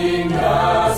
Inna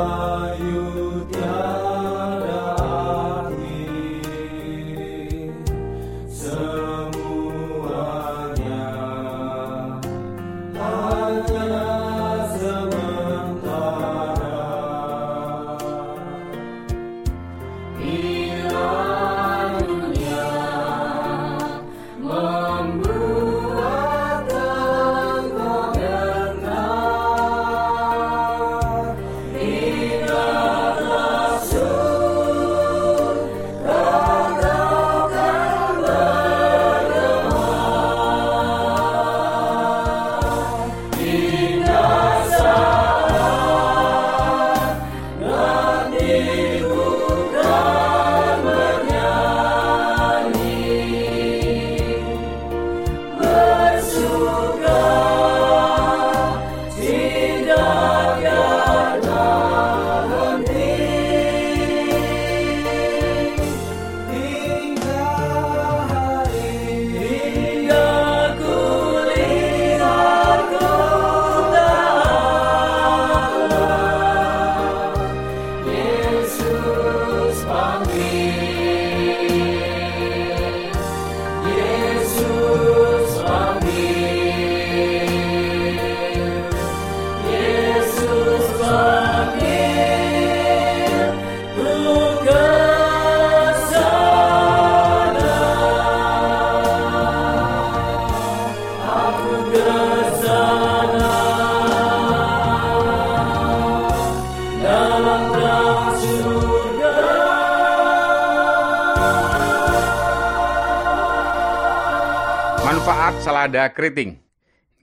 you Manfaat selada keriting.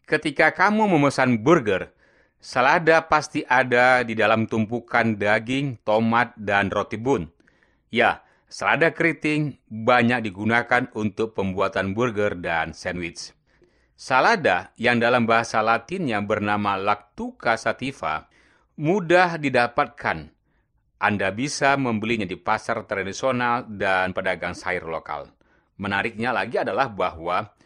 Ketika kamu memesan burger, selada pasti ada di dalam tumpukan daging, tomat, dan roti bun. Ya, selada keriting banyak digunakan untuk pembuatan burger dan sandwich. Salada yang dalam bahasa latinnya bernama Lactuca sativa mudah didapatkan. Anda bisa membelinya di pasar tradisional dan pedagang sayur lokal. Menariknya lagi adalah bahwa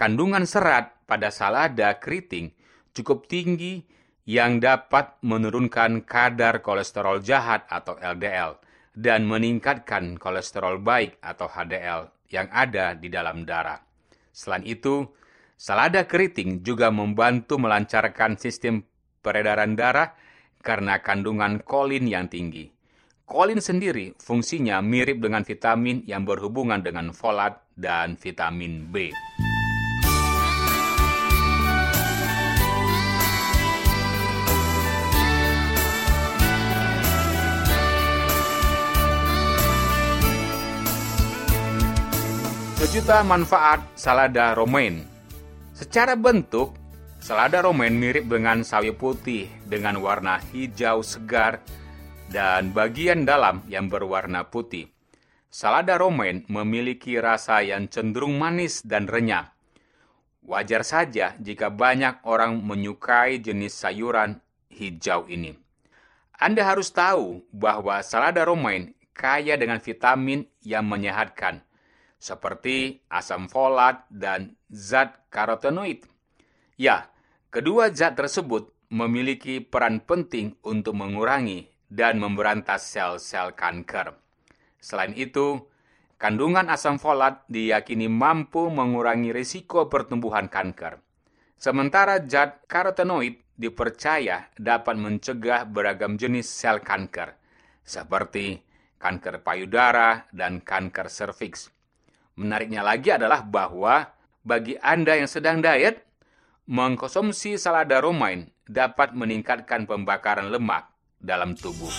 kandungan serat pada salada keriting cukup tinggi yang dapat menurunkan kadar kolesterol jahat atau LDL dan meningkatkan kolesterol baik atau HDL yang ada di dalam darah. Selain itu, Salada keriting juga membantu melancarkan sistem peredaran darah karena kandungan kolin yang tinggi. Kolin sendiri fungsinya mirip dengan vitamin yang berhubungan dengan folat dan vitamin B. Sejuta manfaat salada romaine Secara bentuk, selada romaine mirip dengan sawi putih dengan warna hijau segar dan bagian dalam yang berwarna putih. Salada romaine memiliki rasa yang cenderung manis dan renyah. Wajar saja jika banyak orang menyukai jenis sayuran hijau ini. Anda harus tahu bahwa salada romaine kaya dengan vitamin yang menyehatkan, seperti asam folat dan zat karotenoid. Ya, kedua zat tersebut memiliki peran penting untuk mengurangi dan memberantas sel-sel kanker. Selain itu, kandungan asam folat diyakini mampu mengurangi risiko pertumbuhan kanker. Sementara zat karotenoid dipercaya dapat mencegah beragam jenis sel kanker, seperti kanker payudara dan kanker serviks. Menariknya lagi adalah bahwa bagi Anda yang sedang diet, mengkonsumsi salada romaine dapat meningkatkan pembakaran lemak dalam tubuh.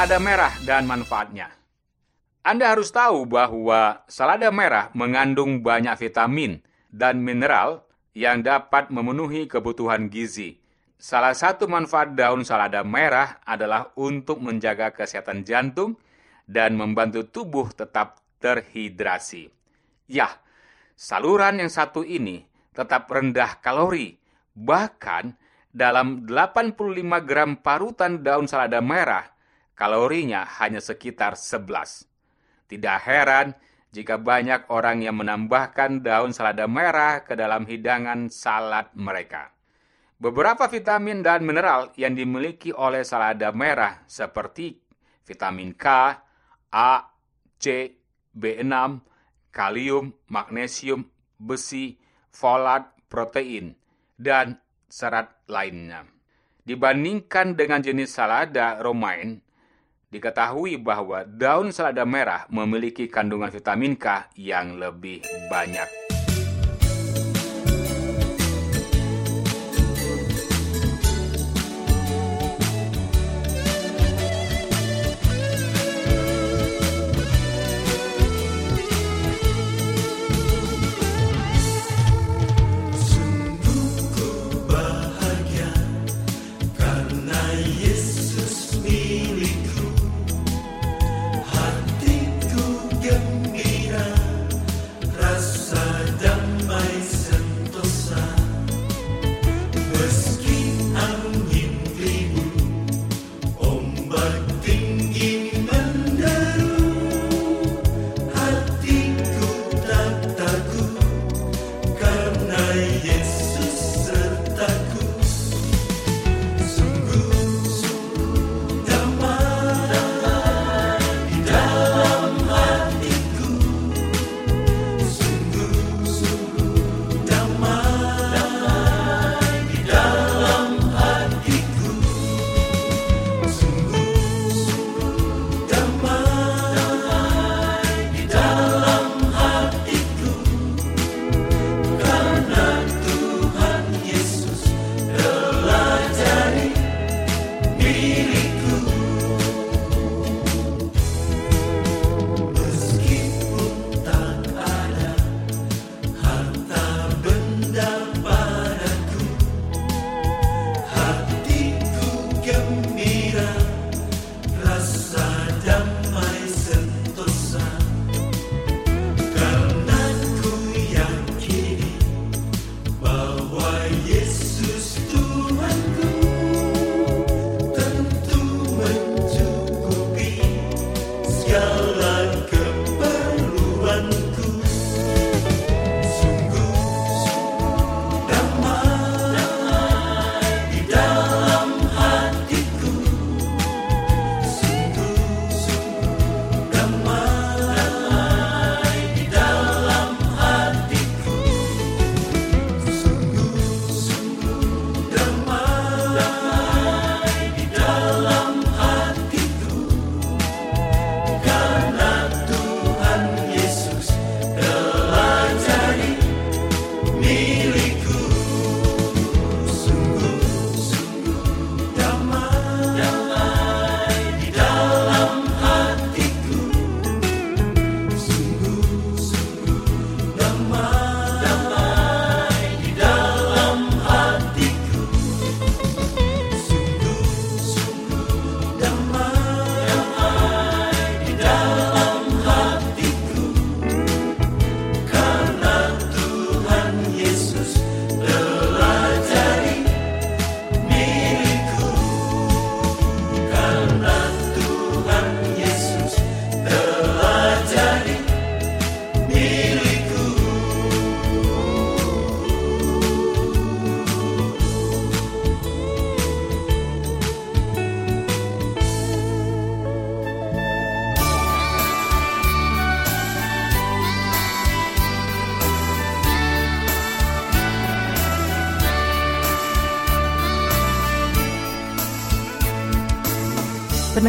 Selada merah dan manfaatnya. Anda harus tahu bahwa selada merah mengandung banyak vitamin dan mineral yang dapat memenuhi kebutuhan gizi. Salah satu manfaat daun selada merah adalah untuk menjaga kesehatan jantung dan membantu tubuh tetap terhidrasi. Ya, saluran yang satu ini tetap rendah kalori, bahkan dalam 85 gram parutan daun selada merah kalorinya hanya sekitar 11. Tidak heran jika banyak orang yang menambahkan daun selada merah ke dalam hidangan salad mereka. Beberapa vitamin dan mineral yang dimiliki oleh selada merah seperti vitamin K, A, C, B6, kalium, magnesium, besi, folat, protein, dan serat lainnya. Dibandingkan dengan jenis salada romaine, diketahui bahwa daun selada merah memiliki kandungan vitamin K yang lebih banyak.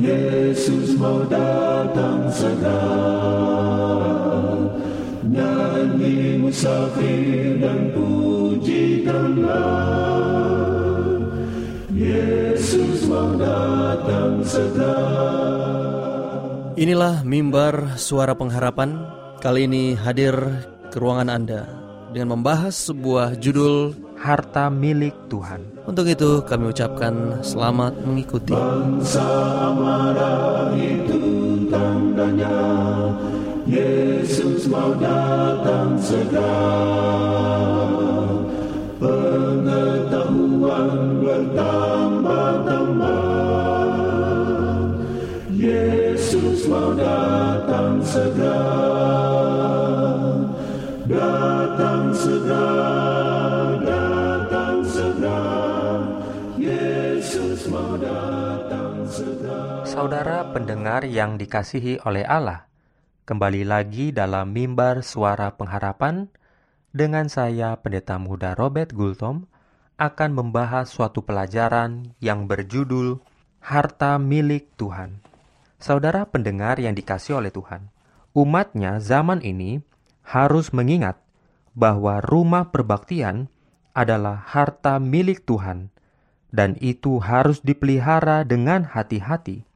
Yesus mau datang segera. Nyanyi musafir dan pujikanlah, Yesus mau datang segera. Inilah mimbar suara pengharapan. Kali ini hadir ke ruangan Anda dengan membahas sebuah judul Harta Milik Tuhan. Untuk itu kami ucapkan selamat mengikuti. Bangsa marah itu tandanya Yesus mau datang segera. Pengetahuan bertambah-tambah Yesus mau datang segera. Datang segera, Saudara pendengar yang dikasihi oleh Allah, kembali lagi dalam mimbar suara pengharapan dengan saya Pendeta Muda Robert Gultom akan membahas suatu pelajaran yang berjudul Harta Milik Tuhan. Saudara pendengar yang dikasih oleh Tuhan, umatnya zaman ini harus mengingat bahwa rumah perbaktian adalah harta milik Tuhan, dan itu harus dipelihara dengan hati-hati.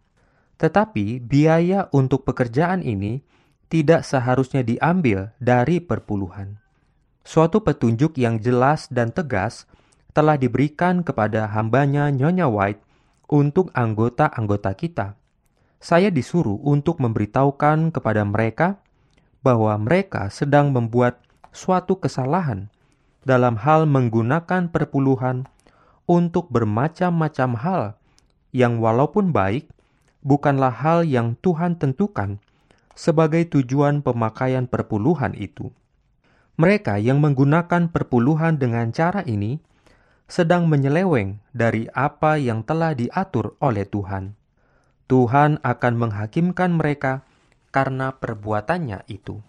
Tetapi biaya untuk pekerjaan ini tidak seharusnya diambil dari perpuluhan. Suatu petunjuk yang jelas dan tegas telah diberikan kepada hambanya Nyonya White untuk anggota-anggota kita. Saya disuruh untuk memberitahukan kepada mereka bahwa mereka sedang membuat suatu kesalahan dalam hal menggunakan perpuluhan untuk bermacam-macam hal yang walaupun baik bukanlah hal yang Tuhan tentukan sebagai tujuan pemakaian perpuluhan itu. Mereka yang menggunakan perpuluhan dengan cara ini sedang menyeleweng dari apa yang telah diatur oleh Tuhan. Tuhan akan menghakimkan mereka karena perbuatannya itu.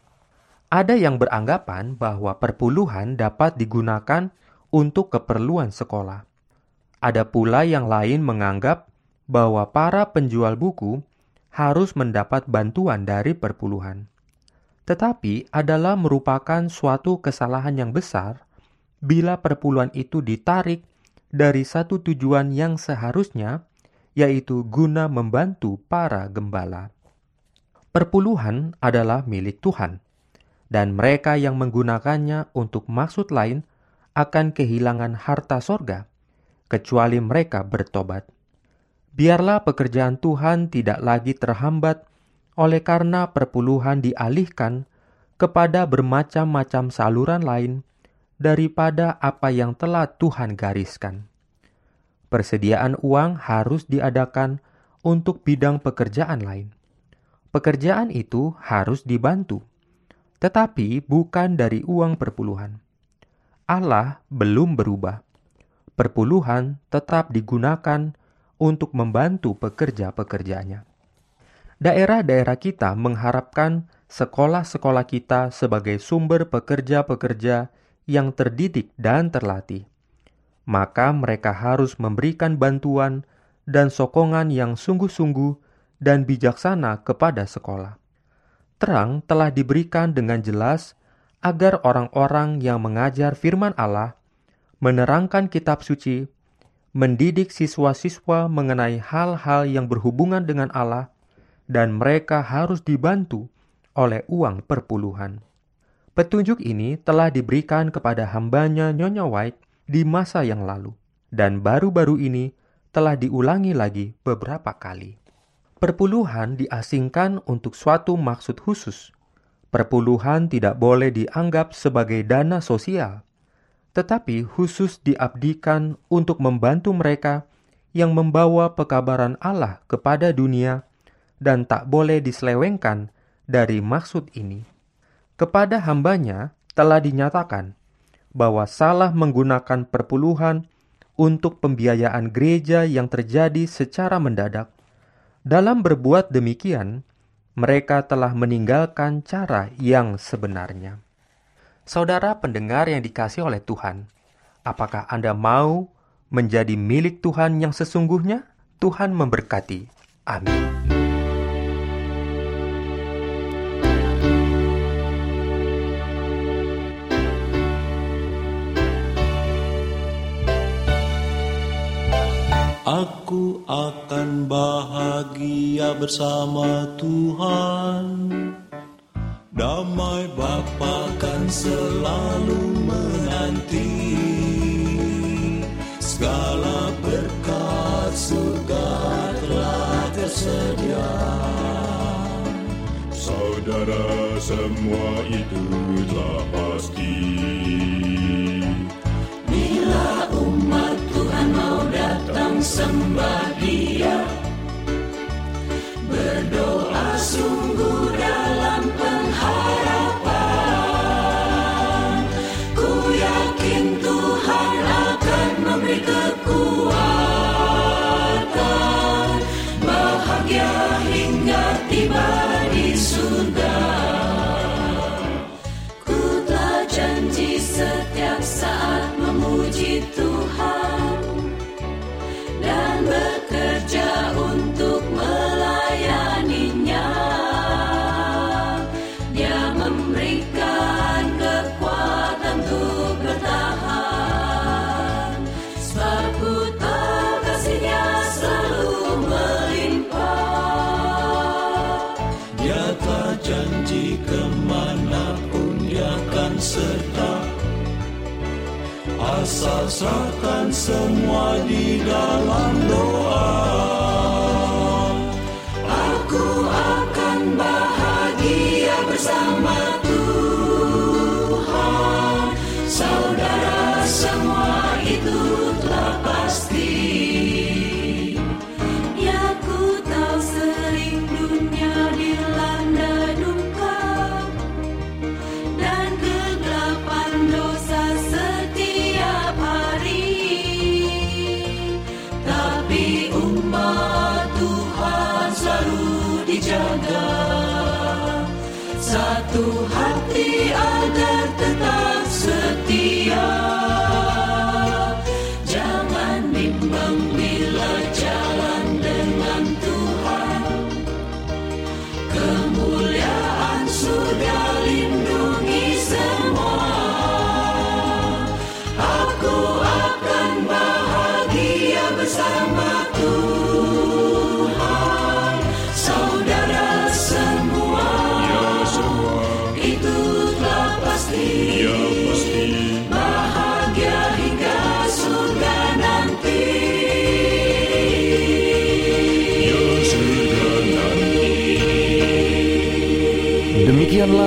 Ada yang beranggapan bahwa perpuluhan dapat digunakan untuk keperluan sekolah. Ada pula yang lain menganggap bahwa para penjual buku harus mendapat bantuan dari perpuluhan. Tetapi adalah merupakan suatu kesalahan yang besar bila perpuluhan itu ditarik dari satu tujuan yang seharusnya, yaitu guna membantu para gembala. Perpuluhan adalah milik Tuhan, dan mereka yang menggunakannya untuk maksud lain akan kehilangan harta sorga, kecuali mereka bertobat. Biarlah pekerjaan Tuhan tidak lagi terhambat oleh karena perpuluhan dialihkan kepada bermacam-macam saluran lain daripada apa yang telah Tuhan gariskan. Persediaan uang harus diadakan untuk bidang pekerjaan lain pekerjaan itu harus dibantu, tetapi bukan dari uang perpuluhan. Allah belum berubah. Perpuluhan tetap digunakan untuk membantu pekerja-pekerjanya. Daerah-daerah kita mengharapkan sekolah-sekolah kita sebagai sumber pekerja-pekerja yang terdidik dan terlatih. Maka mereka harus memberikan bantuan dan sokongan yang sungguh-sungguh dan bijaksana kepada sekolah. Terang telah diberikan dengan jelas agar orang-orang yang mengajar firman Allah, menerangkan kitab suci, mendidik siswa-siswa mengenai hal-hal yang berhubungan dengan Allah, dan mereka harus dibantu oleh uang perpuluhan. Petunjuk ini telah diberikan kepada hambanya Nyonya White di masa yang lalu, dan baru-baru ini telah diulangi lagi beberapa kali. Perpuluhan diasingkan untuk suatu maksud khusus. Perpuluhan tidak boleh dianggap sebagai dana sosial, tetapi khusus diabdikan untuk membantu mereka yang membawa pekabaran Allah kepada dunia dan tak boleh diselewengkan dari maksud ini. Kepada hambanya telah dinyatakan bahwa salah menggunakan perpuluhan untuk pembiayaan gereja yang terjadi secara mendadak dalam berbuat demikian, mereka telah meninggalkan cara yang sebenarnya. Saudara pendengar yang dikasih oleh Tuhan, apakah Anda mau menjadi milik Tuhan yang sesungguhnya? Tuhan memberkati. Amin. Aku akan bahagia bersama Tuhan Damai Bapa kan selalu menanti. Segala berkat surga telah tersedia. Saudara semua itu telah pasti. Bila umat Tuhan mau datang sembah dia janji ke mana pun akan serta. Asal semua di dalam doa. Aku akan bahagia bersama dijaga. Satu hati agar tetap setia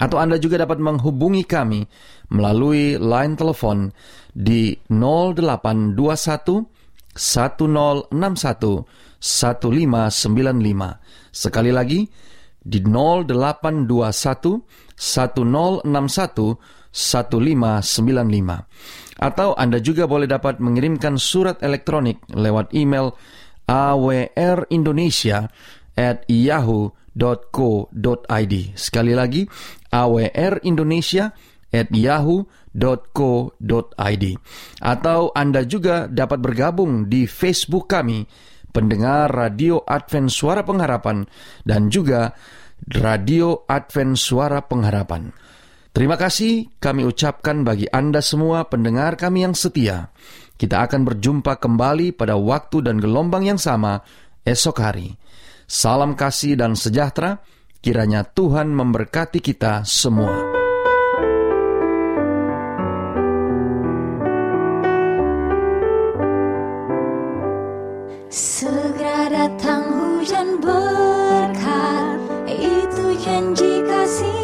Atau Anda juga dapat menghubungi kami melalui line telepon di 0821 1061 1595. Sekali lagi di 0821 1061 1595. Atau Anda juga boleh dapat mengirimkan surat elektronik lewat email awrindonesia at yahoo.co.id. Sekali lagi, awrindonesia at yahoo.co.id. Atau Anda juga dapat bergabung di Facebook kami, pendengar Radio Advent Suara Pengharapan, dan juga Radio Advent Suara Pengharapan. Terima kasih kami ucapkan bagi Anda semua pendengar kami yang setia. Kita akan berjumpa kembali pada waktu dan gelombang yang sama esok hari. Salam kasih dan sejahtera, kiranya Tuhan memberkati kita semua. Segera datang hujan berkat Itu janji kasihnya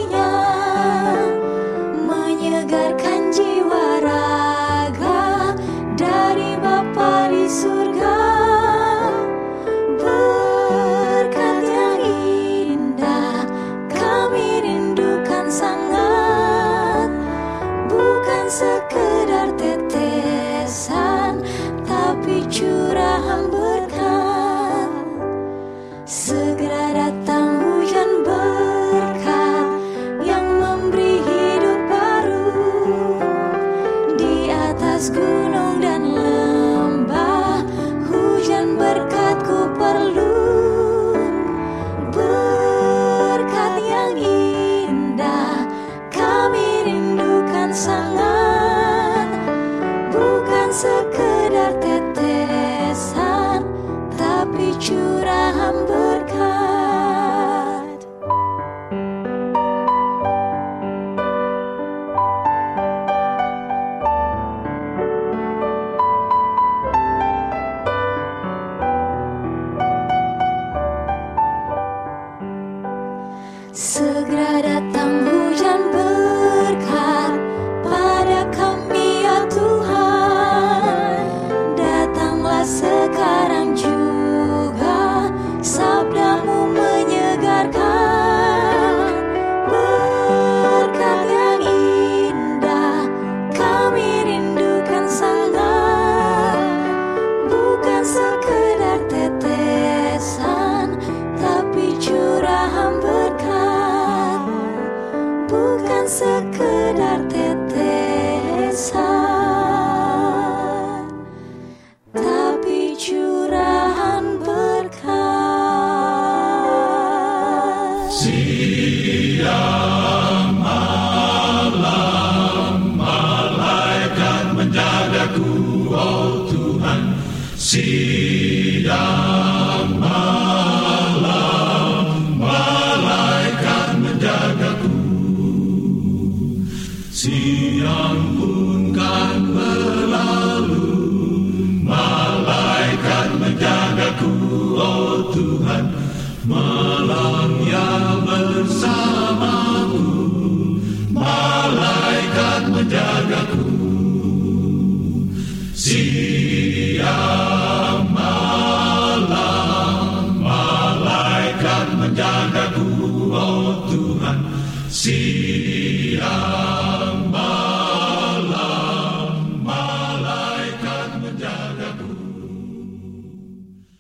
See.